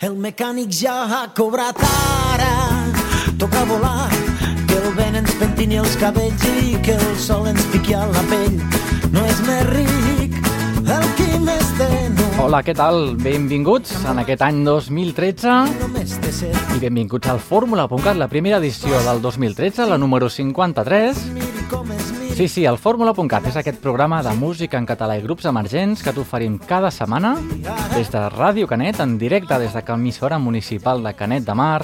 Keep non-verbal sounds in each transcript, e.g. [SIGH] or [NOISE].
El mecànic ja ha cobrat ara, toca volar, que el vent ens pentini els cabells i que el sol ens piqui a la pell. No és més ric el qui més té, no. Hola, què tal? Benvinguts en aquest any 2013 Només té set, i benvinguts al Fórmula.cat, la primera edició del 2013, la número 53. Sí, sí, el Fórmula.cat és aquest programa de música en català i grups emergents que t'oferim cada setmana des de Ràdio Canet, en directe des de l'emissora municipal de Canet de Mar.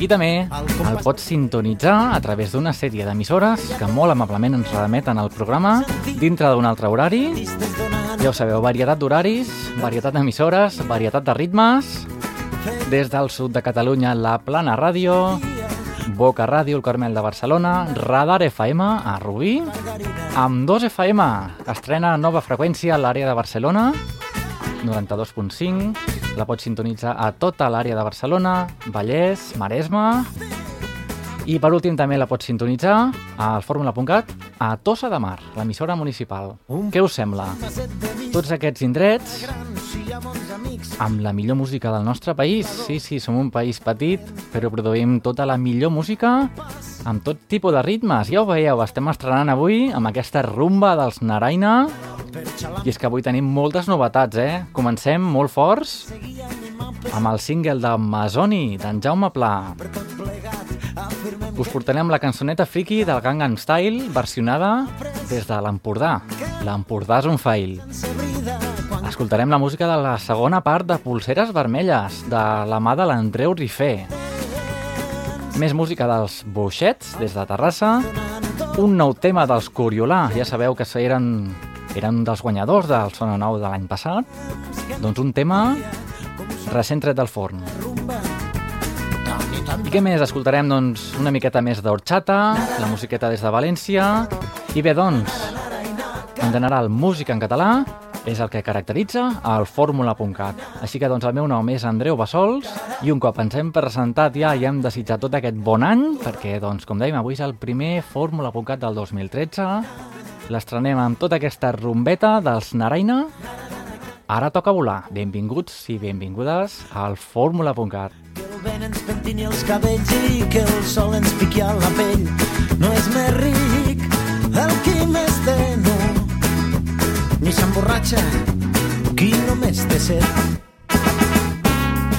I també el pots sintonitzar a través d'una sèrie d'emissores que molt amablement ens remeten al programa dintre d'un altre horari. Ja ho sabeu, varietat d'horaris, varietat d'emissores, varietat de ritmes. Des del sud de Catalunya, la Plana Ràdio, Boca Ràdio, el Carmel de Barcelona, Radar FM, a Rubí, amb 2 FM, estrena nova freqüència a l'àrea de Barcelona, 92.5, la pots sintonitzar a tota l'àrea de Barcelona, Vallès, Maresme, i per últim també la pots sintonitzar al fórmula.cat a Tossa de Mar, l'emissora municipal. Què us sembla? Tots aquests indrets amb la millor música del nostre país. Sí, sí, som un país petit, però produïm tota la millor música amb tot tipus de ritmes. Ja ho veieu, estem estrenant avui amb aquesta rumba dels Naraina. I és que avui tenim moltes novetats, eh? Comencem molt forts amb el single de Masoni, d'en Jaume Pla. Us portarem la cançoneta friki del Gangnam Style versionada des de l'Empordà. L'Empordà és un fail. Escoltarem la música de la segona part de Pulseres Vermelles, de la mà de l'Andreu Rifé. Més música dels Boixets, des de Terrassa. Un nou tema dels Coriolà. Ja sabeu que eren, eren dels guanyadors del Sona Nou de l'any passat. Doncs un tema recent tret del forn. I què més? Escoltarem doncs, una miqueta més d'Orxata, la musiqueta des de València... I bé, doncs, en general, música en català és el que caracteritza el fórmula.cat. Així que doncs el meu nom és Andreu Bassols i un cop ens hem presentat ja i hem desitjat tot aquest bon any, perquè doncs com dèiem avui és el primer fórmula.cat del 2013, l'estrenem amb tota aquesta rumbeta dels Naraina. Ara toca volar. Benvinguts i benvingudes al fórmula.cat. Que el vent ens pentini els cabells i que el sol ens piqui a la pell. No és més ric el qui més té, no. Ni s'emborratxa qui només té set.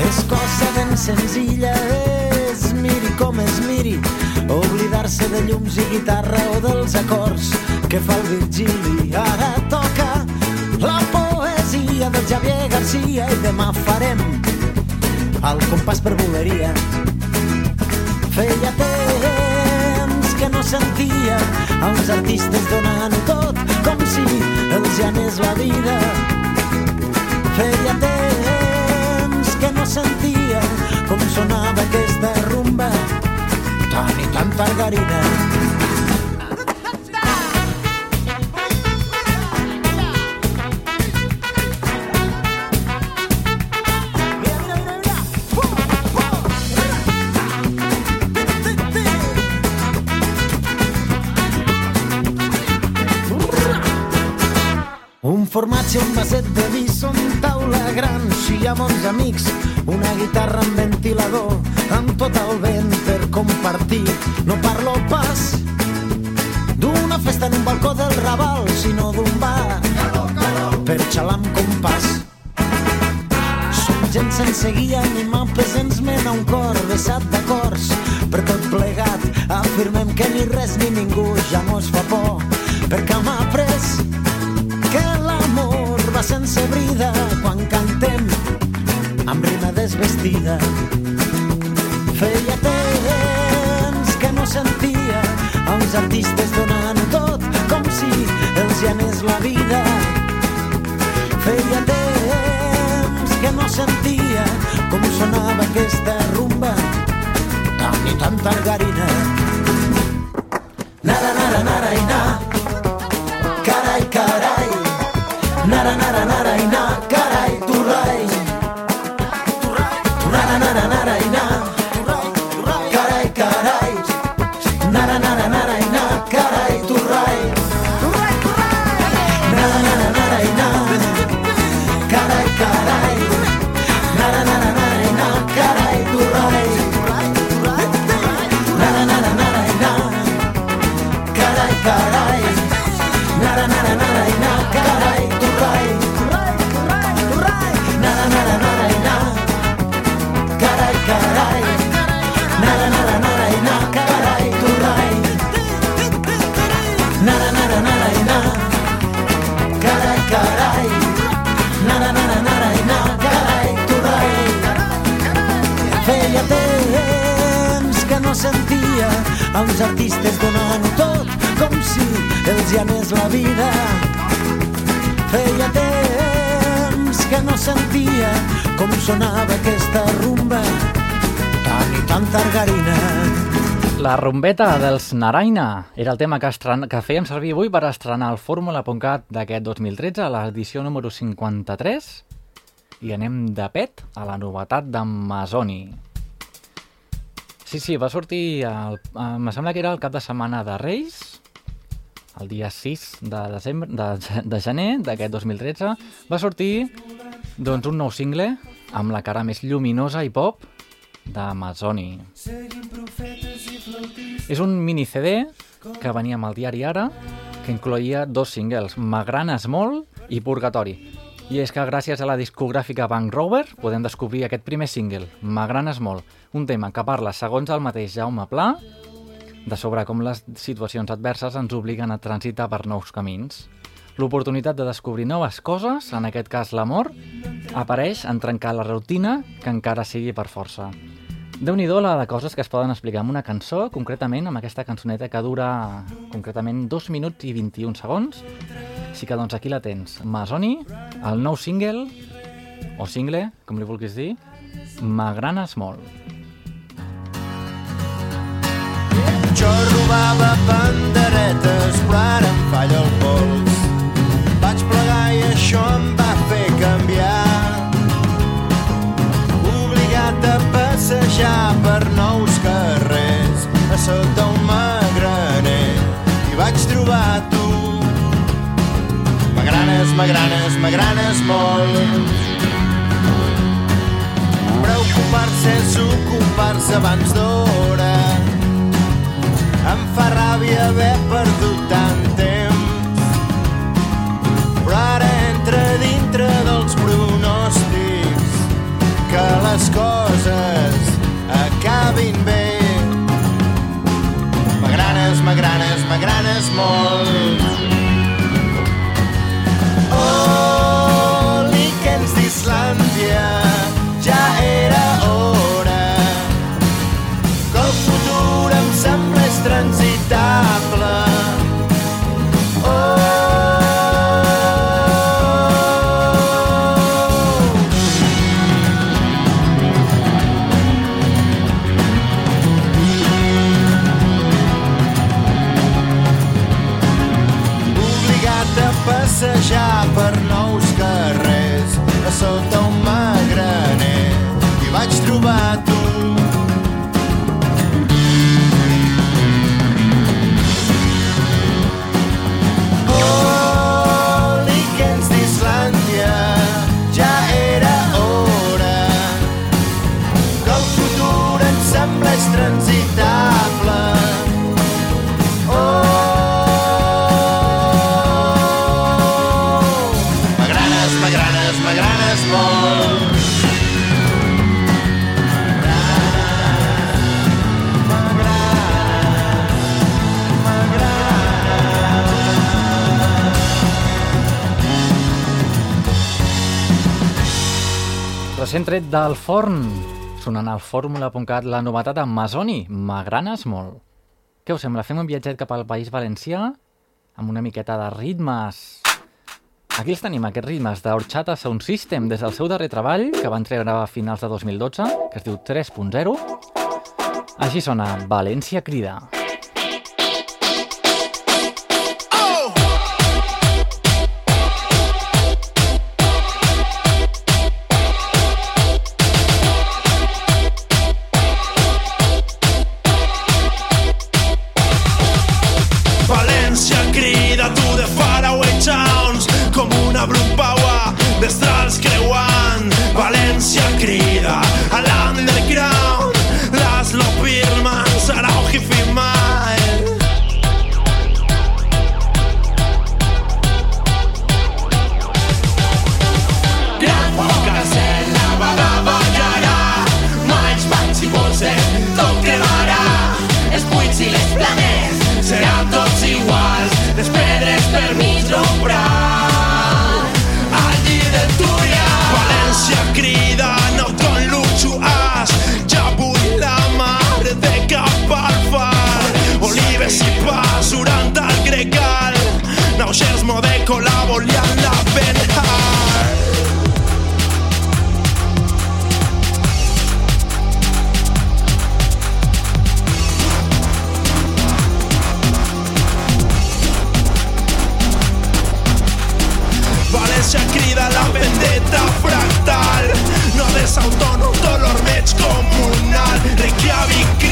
És cosa ben senzilla, és miri com es miri, oblidar-se de llums i guitarra o dels acords que fa el Virgili. Ara toca la poesia del Javier Garcia i demà farem el compàs per voleria. Feia temps que no sentia els artistes donant tot com si els ja anés la vida. Feia temps que no sentia com sonava aquesta rumba tan i tan targarina. Formatge, un vaset de vi, són taula gran, si amb uns amics, una guitarra amb ventilador, amb tot el vent per compartir. No parlo pas d'una festa en un balcó del Raval, sinó d'un bar per xalar amb compàs. Som gent sense guia ni mapes, ens mena un cor vessat d'acords. Per tot plegat afirmem que ni res ni ningú ja no es fa por, perquè hem après sense brida quan cantem amb rima desvestida. Feia temps que no sentia els artistes donant tot com si els hi anés la vida. Feia temps que no sentia com sonava aquesta rumba tan i tan targarina. No sentia a uns artistes donant tot com si els hi anés la vida. Feia temps que no sentia com sonava aquesta rumba tan i tan targarina. La rumbeta dels Naraina era el tema que, estren... que fèiem servir avui per estrenar el Fórmula.cat d'aquest 2013, l'edició número 53, i anem de pet a la novetat d'en Masoni. Sí, sí, va sortir, el, eh, me sembla que era el cap de setmana de Reis, el dia 6 de, desembre, de, de gener d'aquest 2013, va sortir doncs, un nou single amb la cara més lluminosa i pop d'Amazoni. És un mini CD que venia amb el diari Ara, que incloïa dos singles, M'agranes molt i Purgatori. I és que gràcies a la discogràfica Bank Rover podem descobrir aquest primer single, M'agranes molt, un tema que parla, segons el mateix Jaume Pla, de sobre com les situacions adverses ens obliguen a transitar per nous camins. L'oportunitat de descobrir noves coses, en aquest cas l'amor, apareix en trencar la rutina que encara sigui per força déu nhi la de coses que es poden explicar amb una cançó, concretament amb aquesta cançoneta que dura concretament 2 minuts i 21 segons. Així que doncs aquí la tens. Masoni, el nou single, o single, com li vulguis dir, M'agranes molt. Jo robava panderetes, però ara em falla el pols. Vaig plegar i això em va fer canviar passejar per nous carrers a sota un magraner i vaig trobar tu. M'agranes, m'agranes, m'agranes molt. Preocupar-se és ocupar-se abans d'hora. Em fa ràbia haver perdut tant m'agranes, m'agranes molt. Recent tret del forn, sonant al fórmula.cat la novetat amb Masoni, m'agranes molt. Què us sembla? Fem un viatget cap al País Valencià amb una miqueta de ritmes. Aquí els tenim, aquests ritmes d'Orchata Sound System des del seu darrer treball, que van treure a finals de 2012, que es diu 3.0. Així sona València Crida. destrals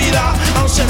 vida a un ser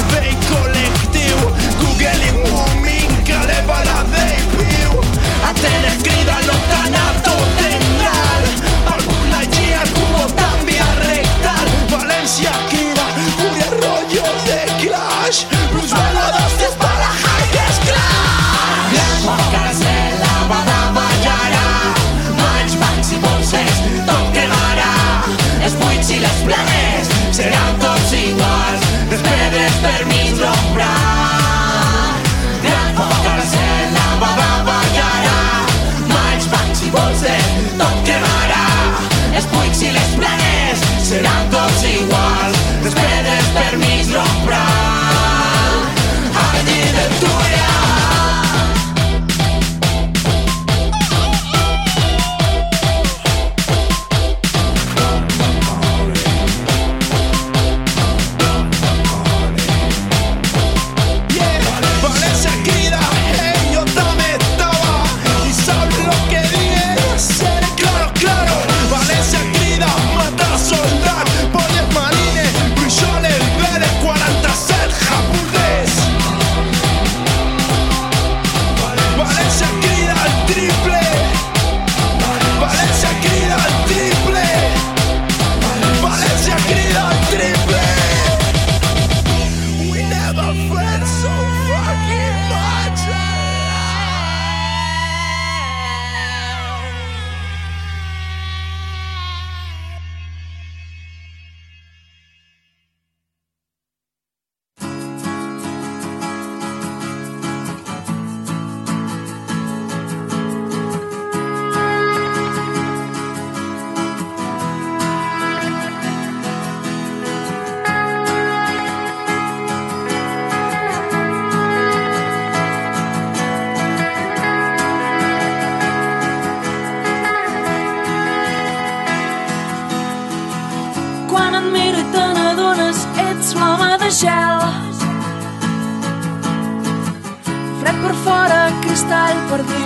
cristall per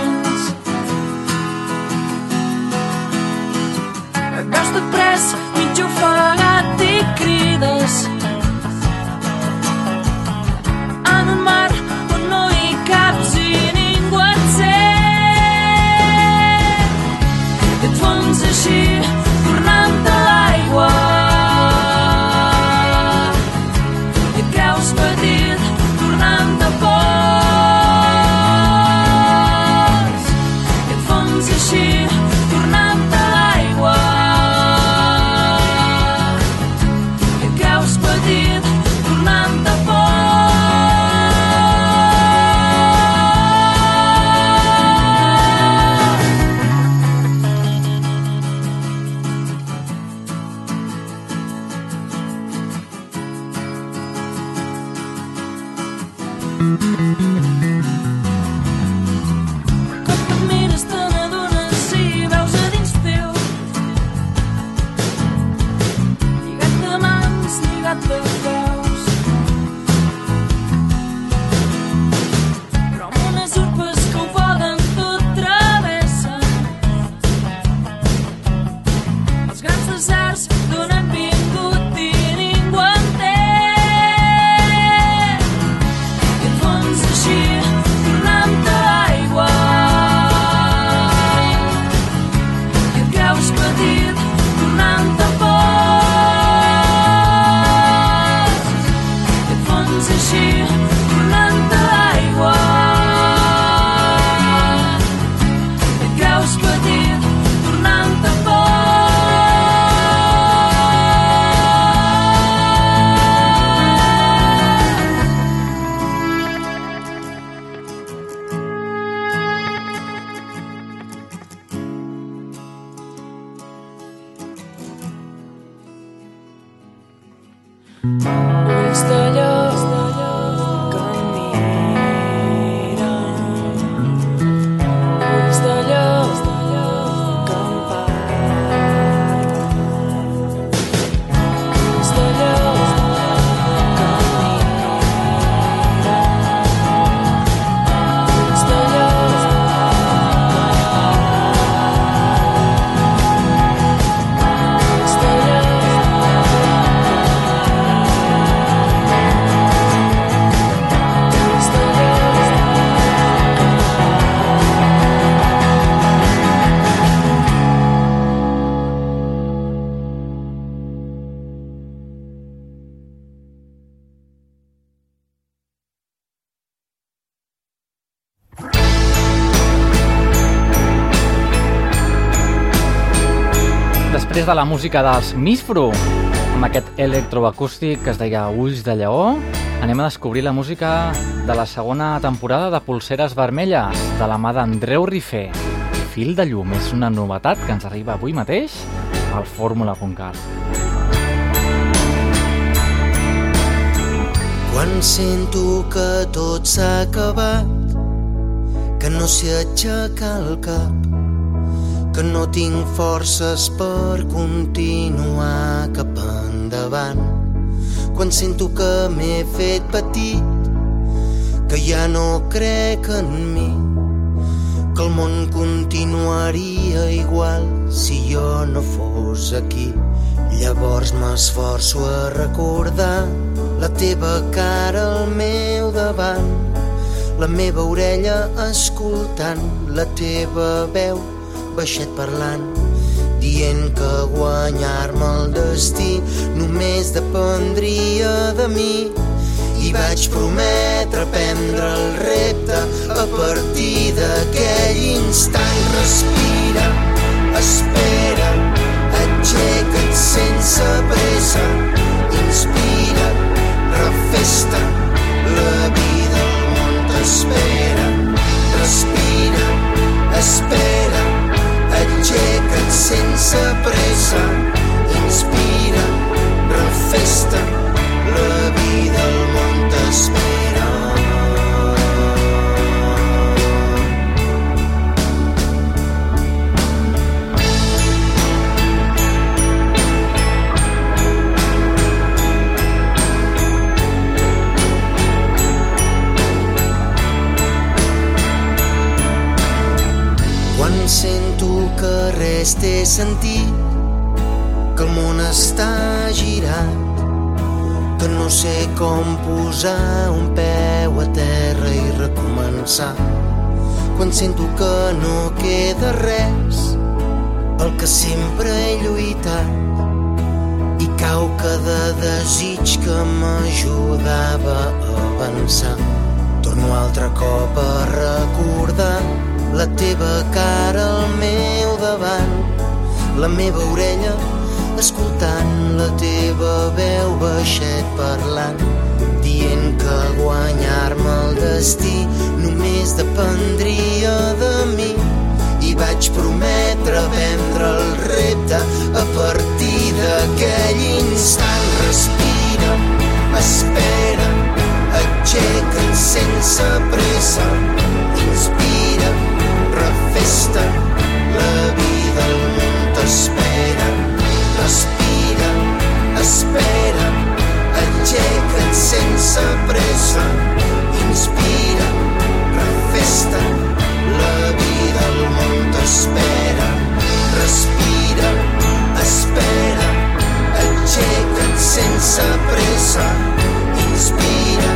Després de la música dels Misfru, amb aquest electroacústic que es deia Ulls de Lleó, anem a descobrir la música de la segona temporada de Pulseres Vermelles, de la mà d'Andreu Rifé. Fil de llum és una novetat que ens arriba avui mateix al fórmula.cat. Quan sento que tot s'ha acabat, que no sé aixecar el cap, que no tinc forces per continuar cap endavant. Quan sento que m'he fet petit, que ja no crec en mi, que el món continuaria igual si jo no fos aquí. Llavors m'esforço a recordar la teva cara al meu davant, la meva orella escoltant la teva veu baixet parlant, dient que guanyar-me el destí només dependria de mi. I vaig prometre prendre el repte a partir d'aquell instant. Respira, espera, aixeca't sense pressa, inspira, refesta, la vida al món t'espera. Respira, espera, Aixeca't sense pressa, inspira, refesta, la vida al món t'espera. sento que el món està girant, que no sé com posar un peu a terra i recomençar. Quan sento que no queda res, el que sempre he lluitat i cau cada desig que m'ajudava a avançar. Torno altre cop a recordar la teva cara al meu davant, la meva orella escoltant la teva veu baixet parlant, dient que guanyar-me el destí només dependria de mi. I vaig prometre vendre el repte a partir d'aquell instant. Respira, espera, aixeca't sense pressa, inspira, refesta, la vida al món t'espera. Respira, espera, aixeca't sense pressa, inspira, refesta, la vida al món t'espera. Respira, espera, aixeca't sense pressa, inspira,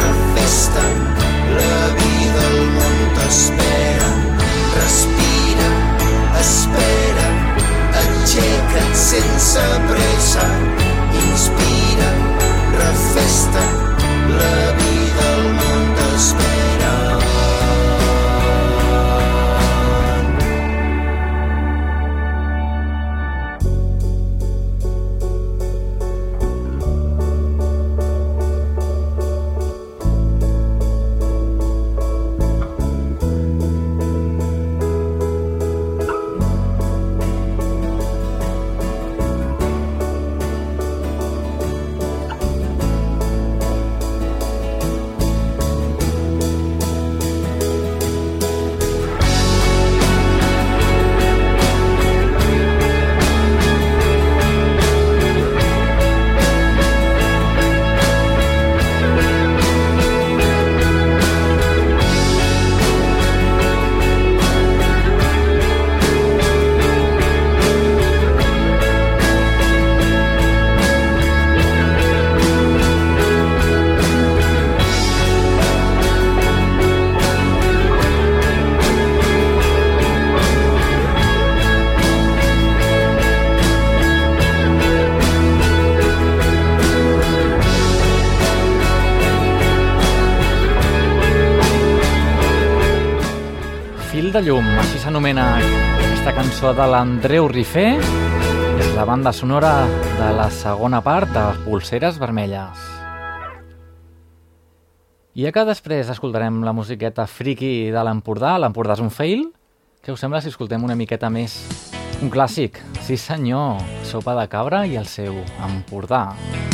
refesta, la vida al món t'espera. Sense pressa, inspira, refesta, la vida al món t'espera. Llum, així s'anomena aquesta cançó de l'Andreu Rifé. És la banda sonora de la segona part de Pulseres Vermelles. I ja que després escoltarem la musiqueta friki de l'Empordà, l'Empordà és un fail, què us sembla si escoltem una miqueta més? Un clàssic, sí senyor, Sopa de cabra i el seu Empordà. Nascut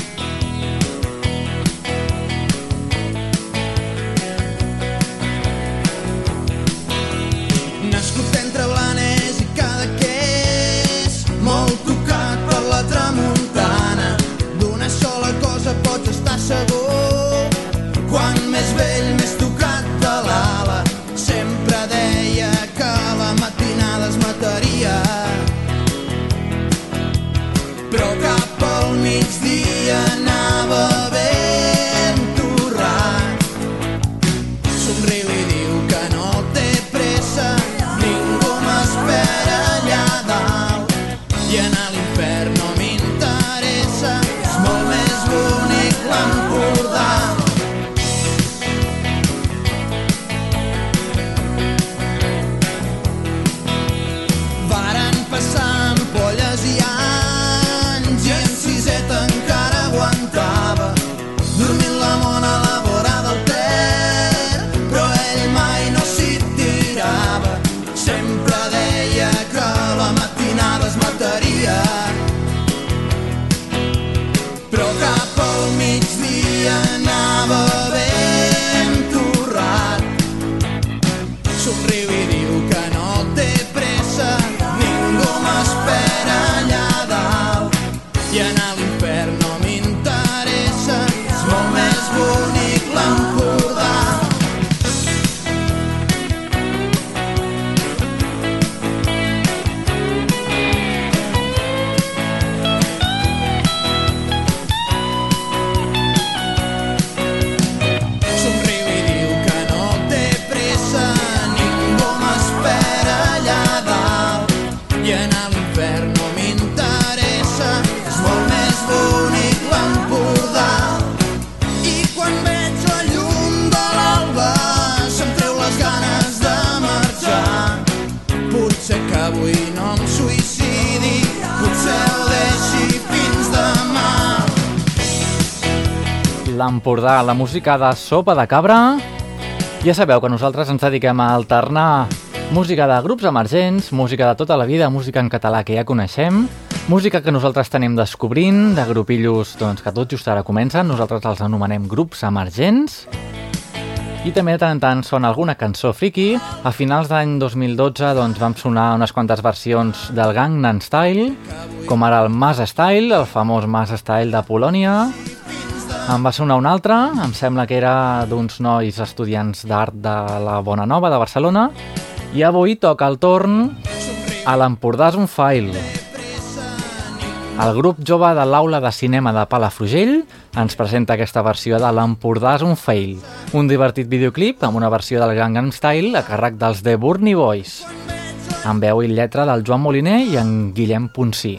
l'Empordà, la música de Sopa de Cabra. Ja sabeu que nosaltres ens dediquem a alternar música de grups emergents, música de tota la vida, música en català que ja coneixem, música que nosaltres tenim descobrint, de grupillos doncs, que tot just ara comencen, nosaltres els anomenem grups emergents, i també de tant en tant sona alguna cançó friki. A finals d'any 2012 doncs, vam sonar unes quantes versions del Gangnam Style, com ara el Mas Style, el famós Mas Style de Polònia. Em va sonar un altre, em sembla que era d'uns nois estudiants d'art de la Bona Nova de Barcelona. I avui toca el torn a l'Empordà és un file. El grup jove de l'Aula de Cinema de Palafrugell ens presenta aquesta versió de l'Empordà és un fail, un divertit videoclip amb una versió del Gangnam Style a càrrec dels The Burnie Boys, amb veu i lletra del Joan Moliner i en Guillem Ponsí.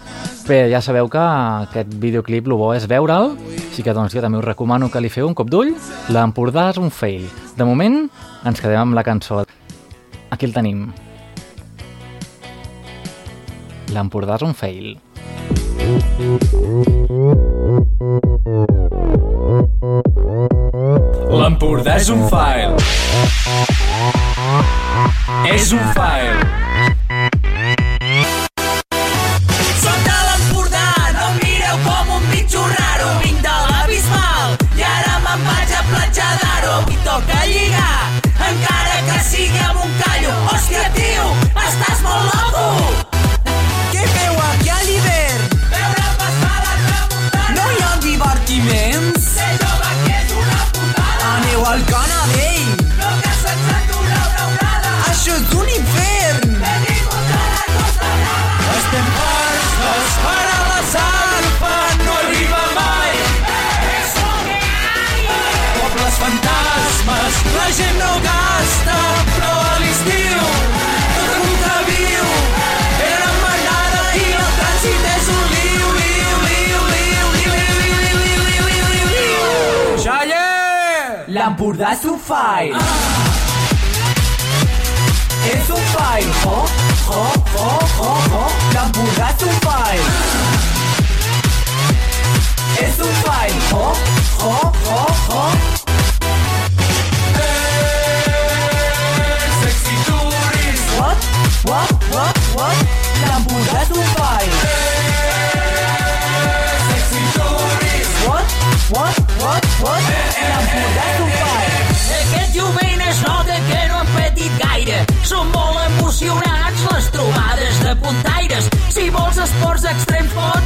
Bé, ja sabeu que aquest videoclip el bo és veure'l, així que doncs jo també us recomano que li feu un cop d'ull. L'Empordà és un fail. De moment ens quedem amb la cançó. Aquí el tenim. L'Empordà és un fail. L'Empordà és un file. És un file. Soc de l'Empordà, no mireu com un bitxo raro. Vinc de l'abismal i ara me'n vaig a toca lligar, encara que sigui amb un callo. Hòstia, tio, L'Empordà és un file. És un file, ho, ho, ho, ho, ho. L'Empordà és un file. És un file, ho, ho, ho, ho.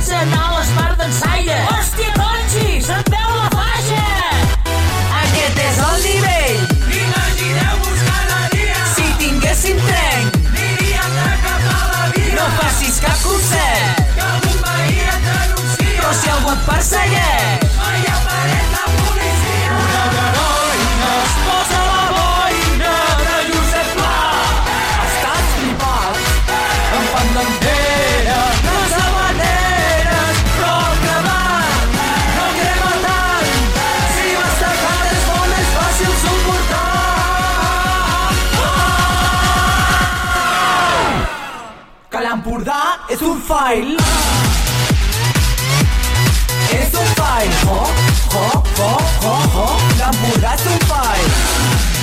Pots anar a l'espart d'ensaire. Hòstia, Conxi, se't la faixa! Aquest és el nivell. Imagineu-vos cada dia Si tinguéssim tren, aniríem de cap a la via. no facis cap concert. Que algun veí et denuncia. Però si algú et persegueix, Mai apareix és un file. És un file, ho, ho, ho, ho, ho. L'Empordà és un file.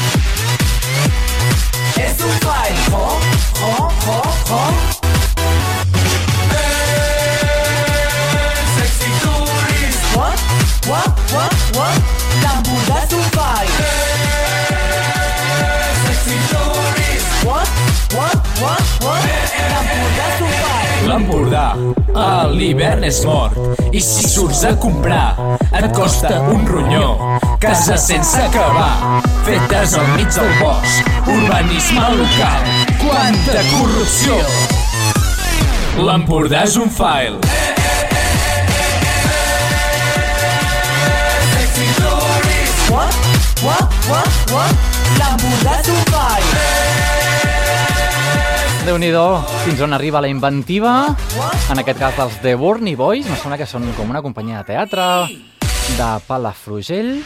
L'Empordà, a l'hivern és mort. I si surts a comprar, et costa un ronyó. Cases sense acabar, fetes al mig del bosc. Urbanisme local, quanta corrupció. L'Empordà és un tourist. What? What? What? What? L'Empordà és un file. Déu nhi fins on arriba la inventiva, en aquest cas dels The Burnie Boys, me sembla que són com una companyia de teatre de Palafrugell,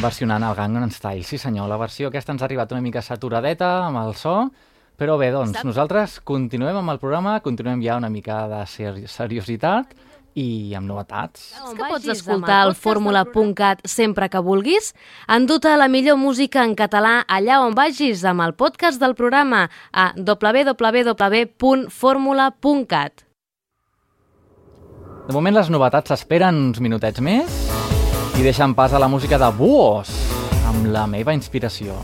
versionant el Gangnam Style. Sí senyor, la versió aquesta ens ha arribat una mica saturadeta amb el so, però bé, doncs, nosaltres continuem amb el programa, continuem ja una mica de ser seriositat i amb novetats. És que pots escoltar el fórmula.cat sempre que vulguis? Enduta la millor música en català allà on vagis amb el podcast del programa a www.formula.cat. De moment les novetats s'esperen uns minutets més i deixen pas a la música de Buos, amb la meva inspiració.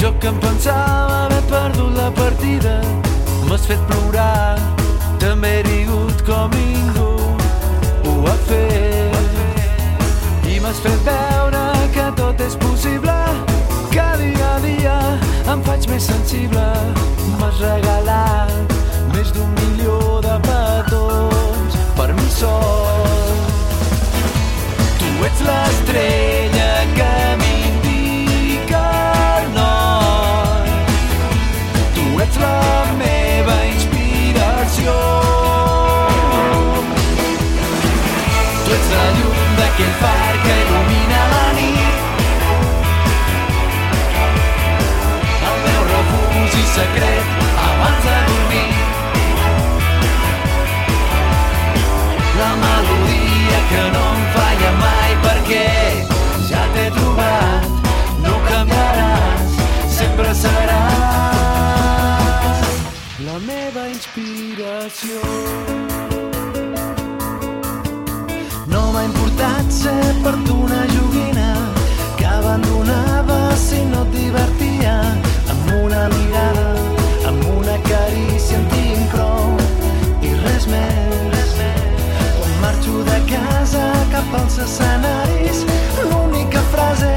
Jo que em pensava haver perdut la partida. M'has fet plorar, també he rigut com ningú ho ha fet. I m'has fet veure que tot és possible, que dia a dia em faig més sensible. M'has regalat més d'un milió de petons per mi sol. Tu ets l'estrella que importat ser per tu una joguina que abandonava si no et divertia amb una mirada, amb una carícia en tinc prou i res més. Quan marxo de casa cap als escenaris, l'única frase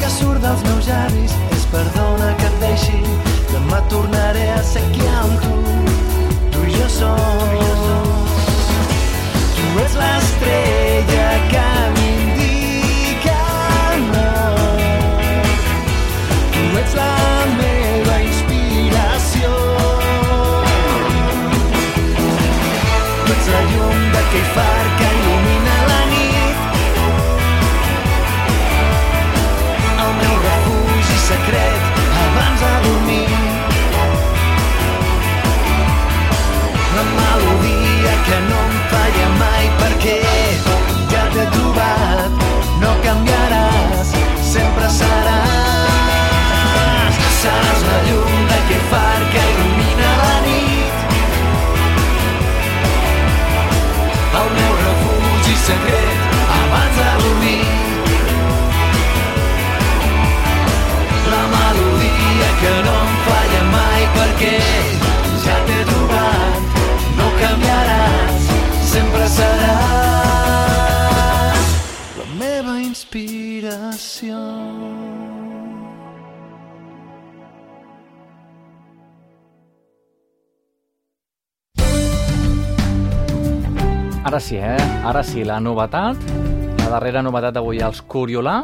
que surt dels meus llavis és perdona que et deixi, demà tornaré a ser aquí amb tu, tu i jo som. Tu ets l'estrella Ara sí, eh? Ara sí, la novetat, la darrera novetat d'avui, els Coriolà,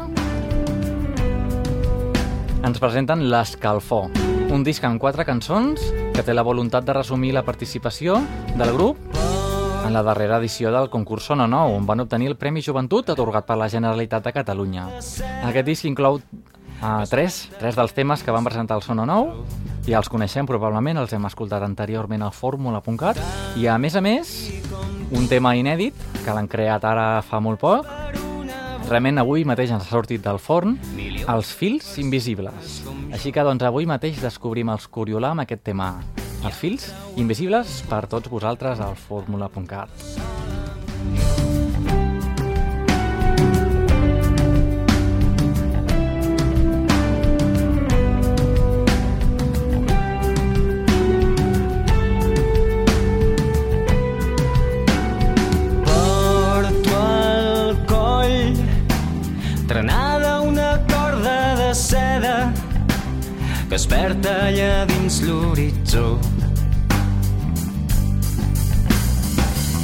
ens presenten l'Escalfor, un disc amb quatre cançons que té la voluntat de resumir la participació del grup en la darrera edició del concurs Sona Nou, on van obtenir el Premi Joventut atorgat per la Generalitat de Catalunya. Aquest disc inclou uh, tres, tres dels temes que van presentar el Sona Nou, ja els coneixem probablement, els hem escoltat anteriorment al fórmula.cat, i a més a més, un tema inèdit, que l'han creat ara fa molt poc, realment avui mateix ens ha sortit del forn, els fils invisibles. Així que doncs avui mateix descobrim els Coriolà amb aquest tema, els fils invisibles per tots vosaltres al fórmula.cat. trenada una corda de seda que es perd allà dins l'horitzó.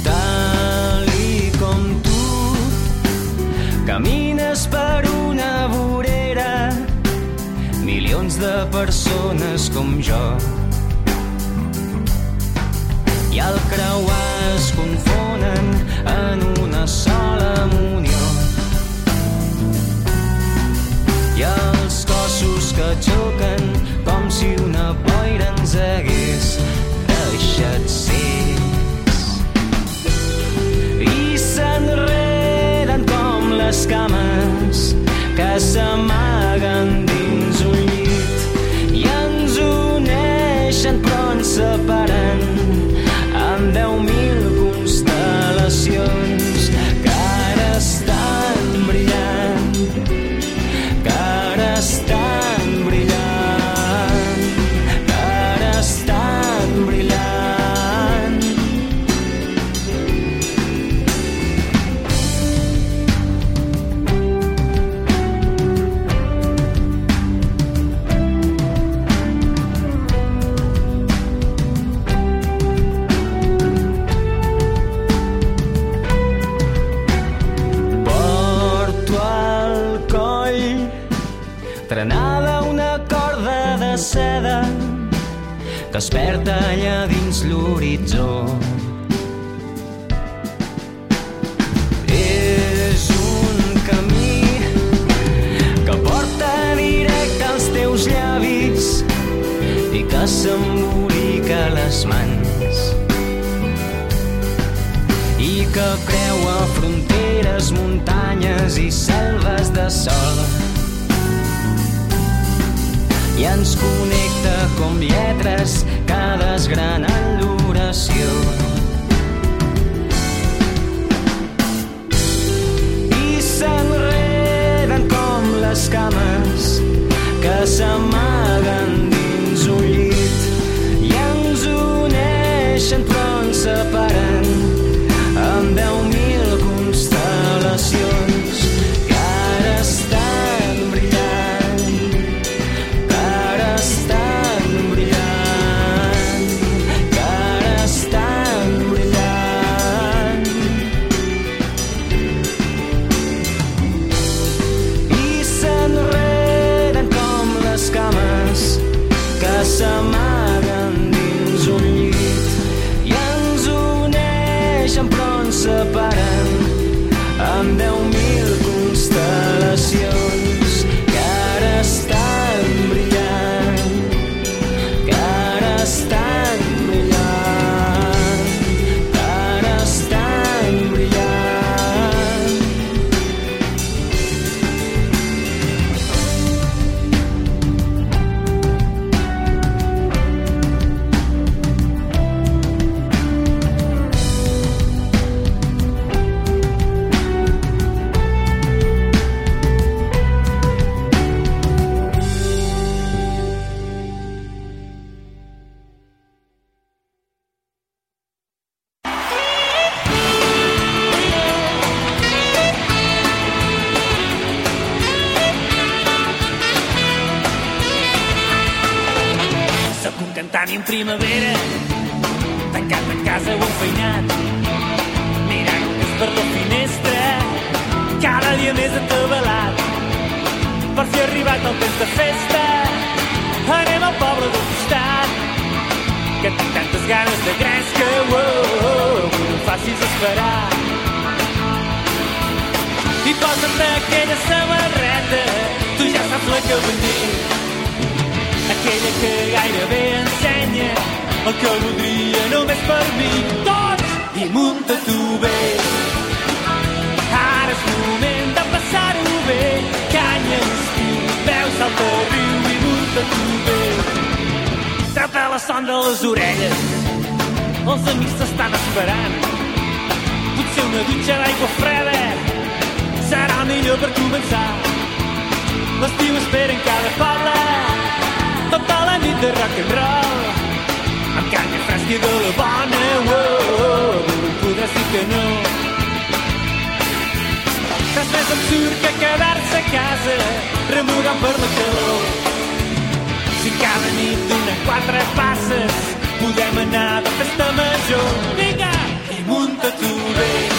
Tal i com tu camines per una vorera milions de persones com jo i al creuar es confonen en una sola munió i els cossos que xoquen com si una boira ens hagués deixat cecs. I s'enreden com les cames que s'amaguen dins un llit i ens uneixen però ens separen i que s'embolica les mans i que creua fronteres, muntanyes i selves de sol i ens connecta com lletres que desgranen l'oració. I s'enreden com les cames que s'amaguen primavera, tancat en casa o enfeinat, mirant només per la finestra, cada dia més atabalat. Per fi arribat el temps de festa, anem al poble del costat, que tinc tantes ganes de gresca, oh, oh, oh, no em facis esperar. I posa't aquella samarreta, tu ja saps la que vull dir, aquella que gairebé ensenya el que voldria només per mi. Tots! I munta tu bé. Ara és moment de passar-ho bé. Canya l'estiu, veus salta al riu i munta tu bé. Treu-te la son de les orelles, els amics t'estan esperant. Potser una dutxa d'aigua freda serà millor per començar. L'estiu espera en cada poble de rock and roll. Amb canya fresca i de la bona oh, oh, oh, dir que no. Res més absurd que quedar-se a casa remugant per la calor. Si cada nit donen quatre passes podem anar de festa major. Vinga, i munta tu bé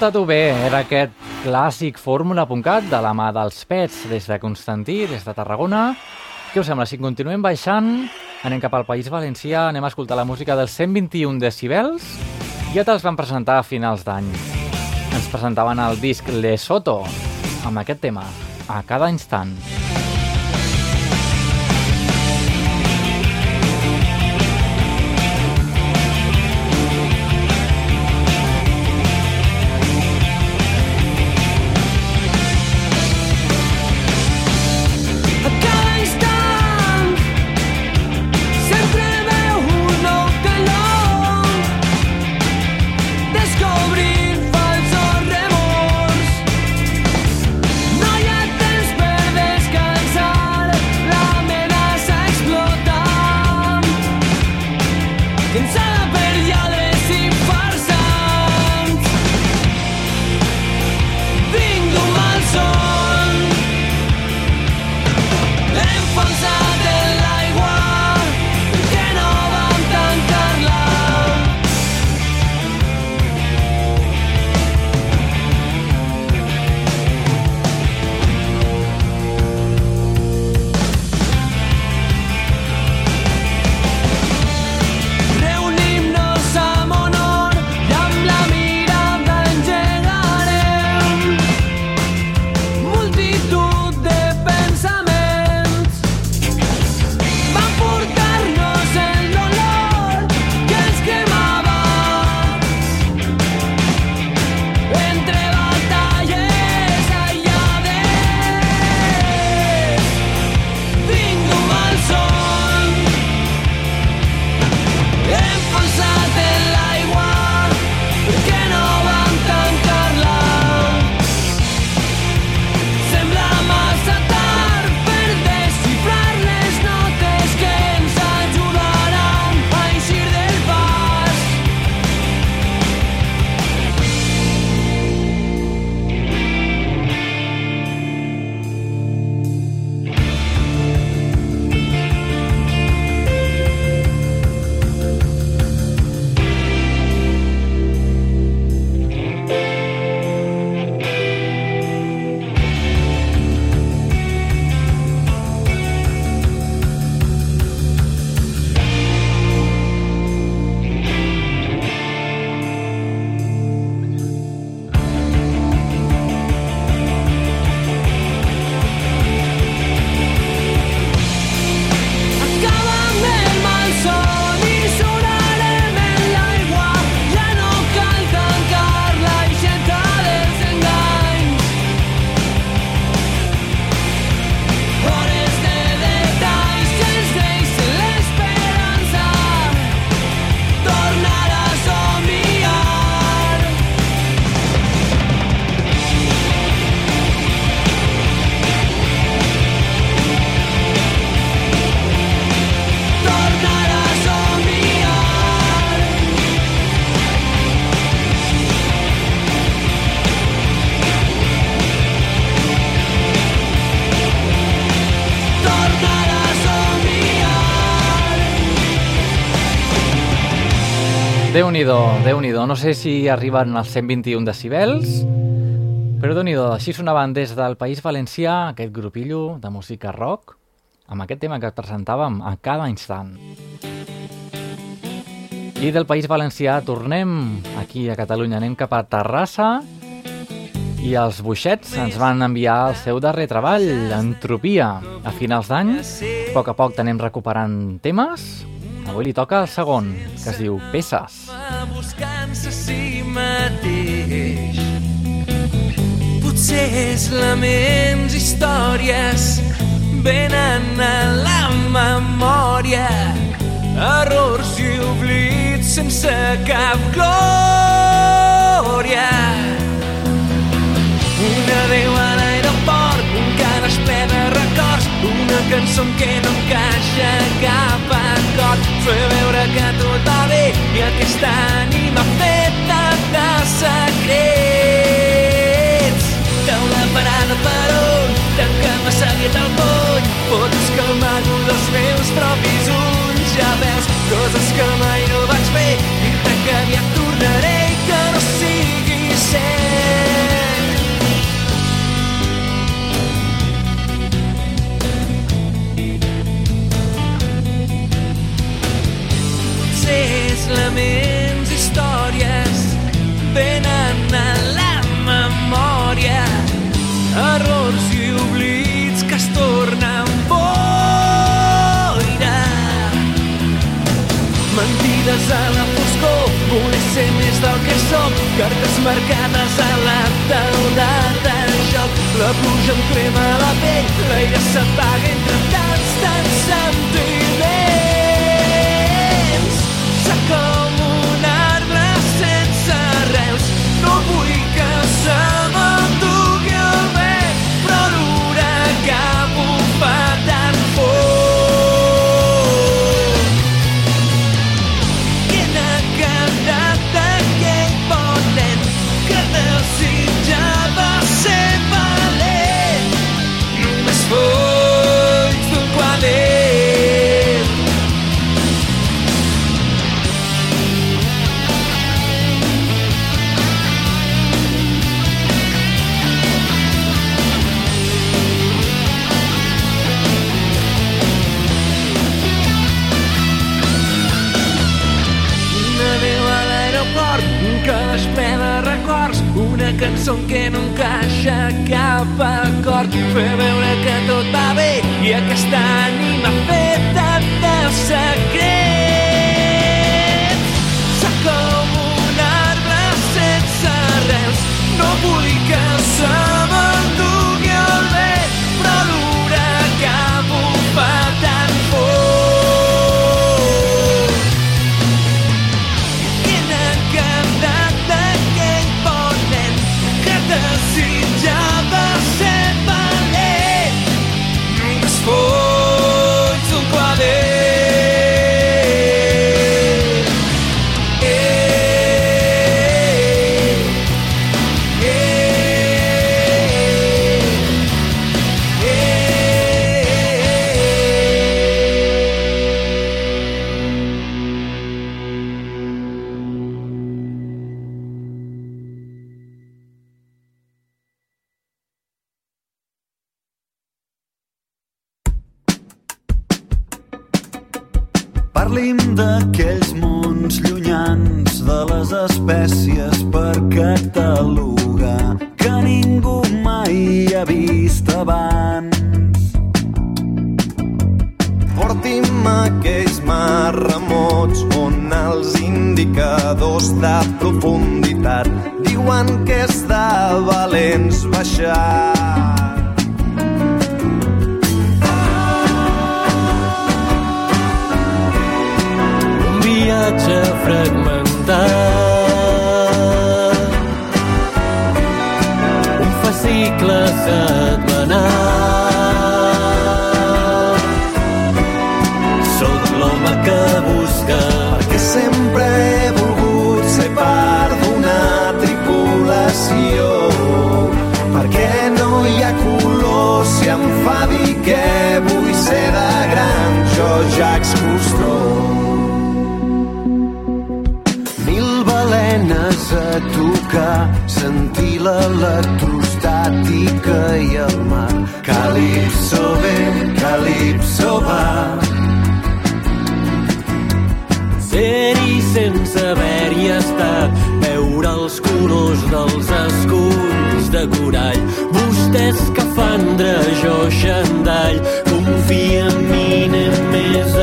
sí, munta-t'ho bé. Era aquest clàssic fórmula.cat de la mà dels Pets des de Constantí, des de Tarragona. Què us sembla? Si continuem baixant, anem cap al País Valencià, anem a escoltar la música dels 121 decibels. Ja te'ls van presentar a finals d'any. Ens presentaven el disc Lesoto, amb aquest tema, a cada instant. A Déu-n'hi-do, déu nhi déu No sé si arriben als 121 decibels, però déu nhi Així sonaven des del País Valencià aquest grupillo de música rock amb aquest tema que presentàvem a cada instant. I del País Valencià tornem aquí a Catalunya, anem cap a Terrassa i els Buixets ens van enviar el seu darrer treball, Entropia, a finals d'any. A poc a poc t'anem recuperant temes. Avui li toca el segon, que es diu Peces. buscant-se a si mateix. Potser laments, històries, venen a la memòria, errors i oblits sense cap glòria. Un adeu a l'aeroport, un que desplega records, una cançó que no encaixa cap acord. Fer veure que tot va bé i aquesta ànima feta de secrets. Taula parada per on, tanca massa aviat el pony, que amago dels meus a la foscor. Voler ser més del que som. Cartes marcades a la taula de joc. La pluja em crema la pell. L'aire s'apaga entre tants, tants semblances cançó en què no encaixa cap acord. Fer veure que tot va bé i aquesta ànima feta de secret. l'electrostàtica i el mar. Calipso ve, calipso va. Ser-hi sense haver-hi estat, veure els colors dels esculls de corall. Vostès que fan drejó xandall, confia en mi, anem més a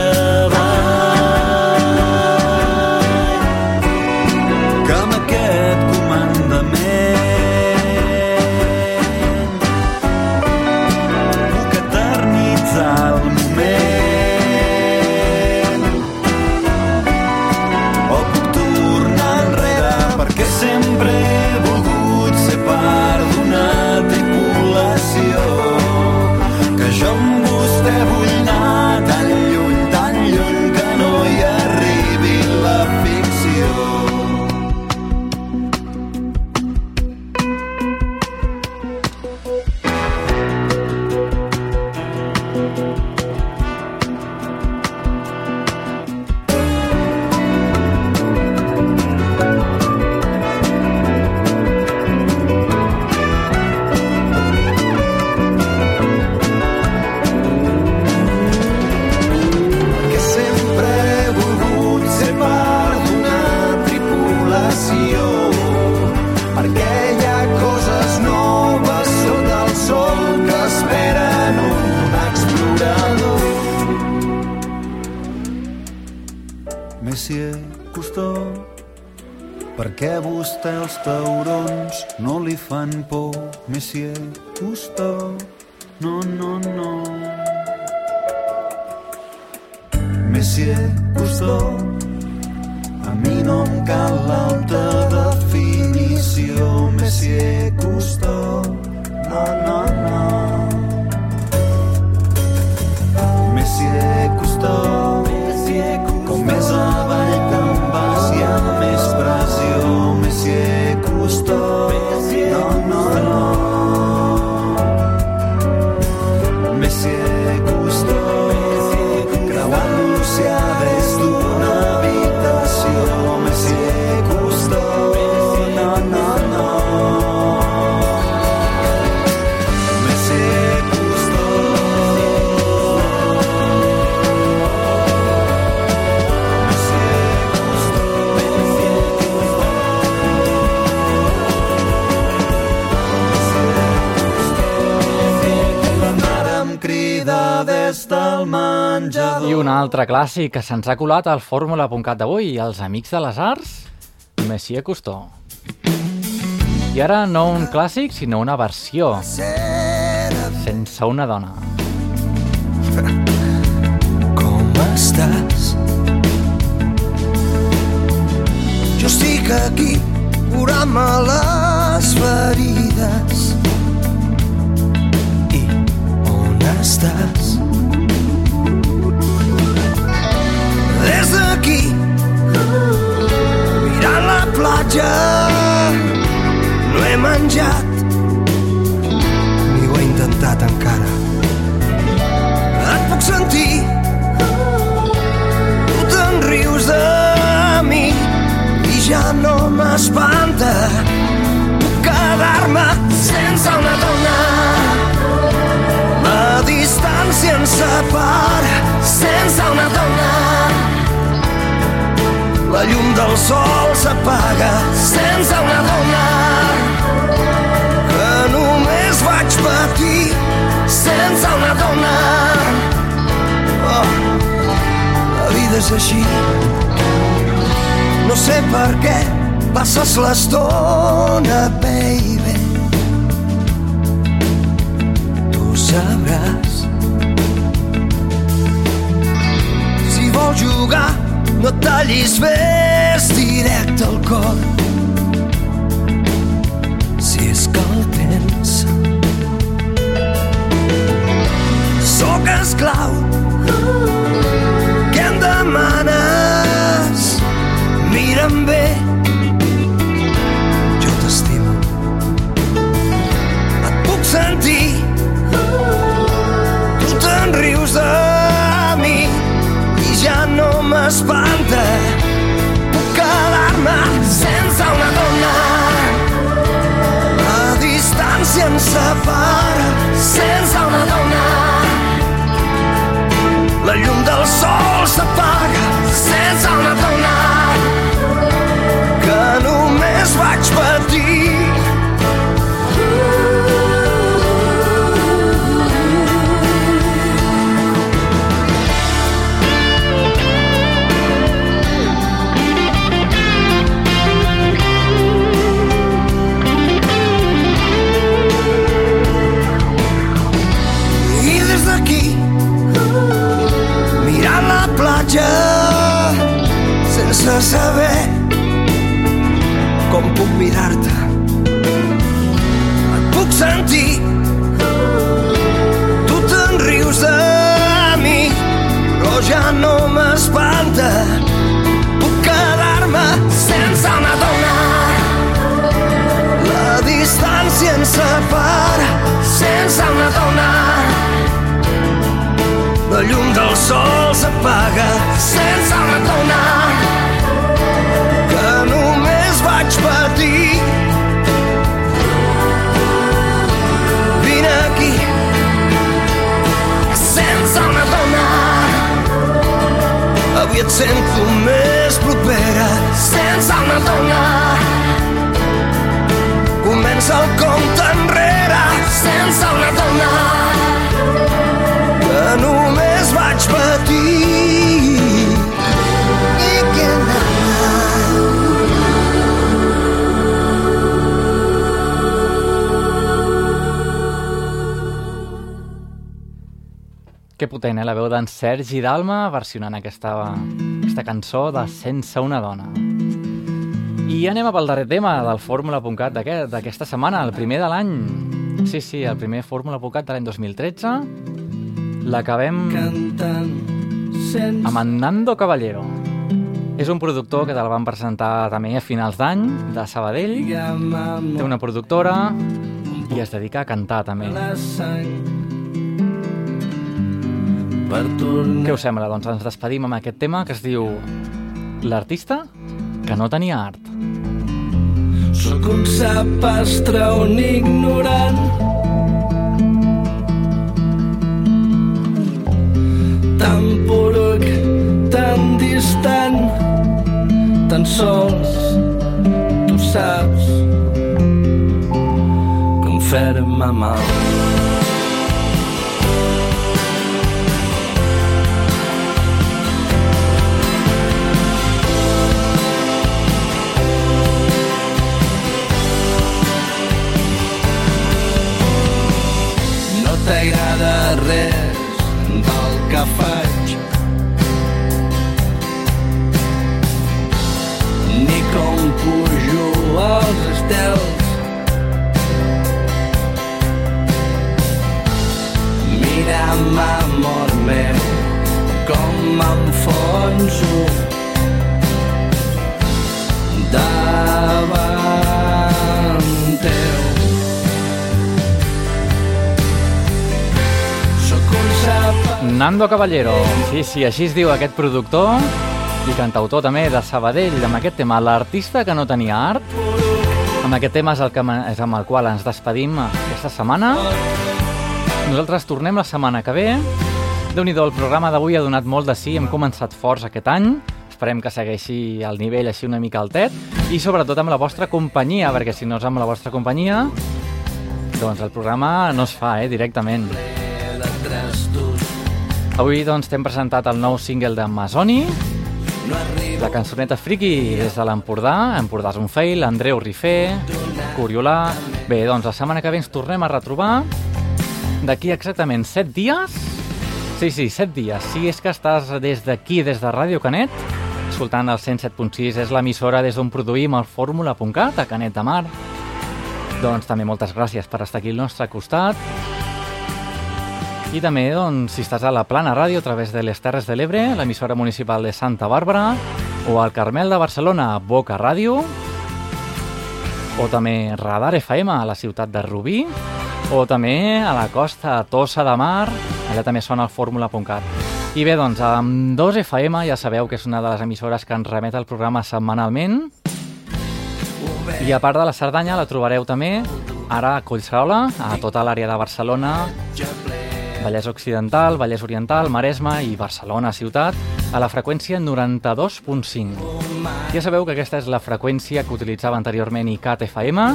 fan por, Monsieur altre clàssic que se'ns ha colat al fórmula.cat d'avui, els Amics de les Arts, Messier Cousteau. I ara no un clàssic, sinó una versió, sense una dona. [LAUGHS] Com estàs? Jo estic aquí curant-me les ferides. I on estàs? Des d'aquí, mirant la platja, no he menjat, ni ho he intentat encara. Et puc sentir Tu te'n rius de mi i ja no m'espanta Puc quedar-me sense una dona. La distància ens separa sense una dona La llum del sol s'apaga sense una dona que només vaig patir sense una dona Oh, la vida és així. No sé per què passes l'estona, baby. Tu sabràs. Si vols jugar, no et tallis, fes directe al cor. Si és que el tens. Sóc esclau què em demanes? Mira'm bé, ens d'en Sergi Dalma versionant aquesta, aquesta cançó de Sense una dona. I anem pel darrer tema del Fórmula.cat d'aquesta aquest, setmana, el primer de l'any. Sí, sí, el primer Fórmula.cat de l'any 2013. L'acabem amb en Nando Caballero. És un productor que te'l van presentar també a finals d'any, de Sabadell. Té una productora i es dedica a cantar també. Què us sembla? Doncs ens despedim amb aquest tema que es diu L'artista que no tenia art. Sóc un sapastre, un ignorant tan poruc, tan distant tan sols tu saps com fer-me t'agrada res del que faig. Ni com pujo als estels. Mira'm, amor meu, com m'enfonso davant teu. Nando Caballero. Sí, sí, així es diu aquest productor i cantautor també de Sabadell amb aquest tema, l'artista que no tenia art. Amb aquest tema és, el que, és amb el qual ens despedim aquesta setmana. Nosaltres tornem la setmana que ve. déu nhi el programa d'avui ha donat molt de sí, hem començat forts aquest any. Esperem que segueixi el nivell així una mica altet i sobretot amb la vostra companyia, perquè si no és amb la vostra companyia, doncs el programa no es fa, eh, directament. Avui doncs t'hem presentat el nou single de Masoni, la cançoneta Friki des de l'Empordà, Empordà és un fail, Andreu Rifé, Coriolà... Bé, doncs la setmana que ve ens tornem a retrobar d'aquí exactament 7 dies. Sí, sí, 7 dies. Si és que estàs des d'aquí, des de Ràdio Canet, escoltant el 107.6, és l'emissora des d'on produïm el fórmula.cat a Canet de Mar. Doncs també moltes gràcies per estar aquí al nostre costat. I també, doncs, si estàs a la Plana Ràdio a través de les Terres de l'Ebre, l'emissora municipal de Santa Bàrbara, o al Carmel de Barcelona, Boca Ràdio, o també Radar FM a la ciutat de Rubí, o també a la costa a Tossa de Mar, allà també sona el fórmula.cat. I bé, doncs, amb 2 FM ja sabeu que és una de les emissores que ens remet el programa setmanalment, i a part de la Cerdanya la trobareu també ara a Collserola, a tota l'àrea de Barcelona, Vallès Occidental, Vallès Oriental, Maresme i Barcelona ciutat a la freqüència 92.5. Ja sabeu que aquesta és la freqüència que utilitzava anteriorment ICAT FM.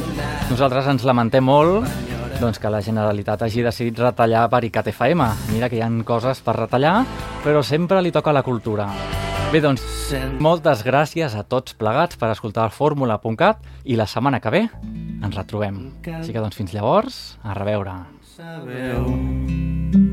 Nosaltres ens lamentem molt doncs, que la Generalitat hagi decidit retallar per ICAT FM. Mira que hi han coses per retallar, però sempre li toca la cultura. Bé, doncs, moltes gràcies a tots plegats per escoltar el fórmula.cat i la setmana que ve ens retrobem. Així que, doncs, fins llavors, a reveure. sabe aún.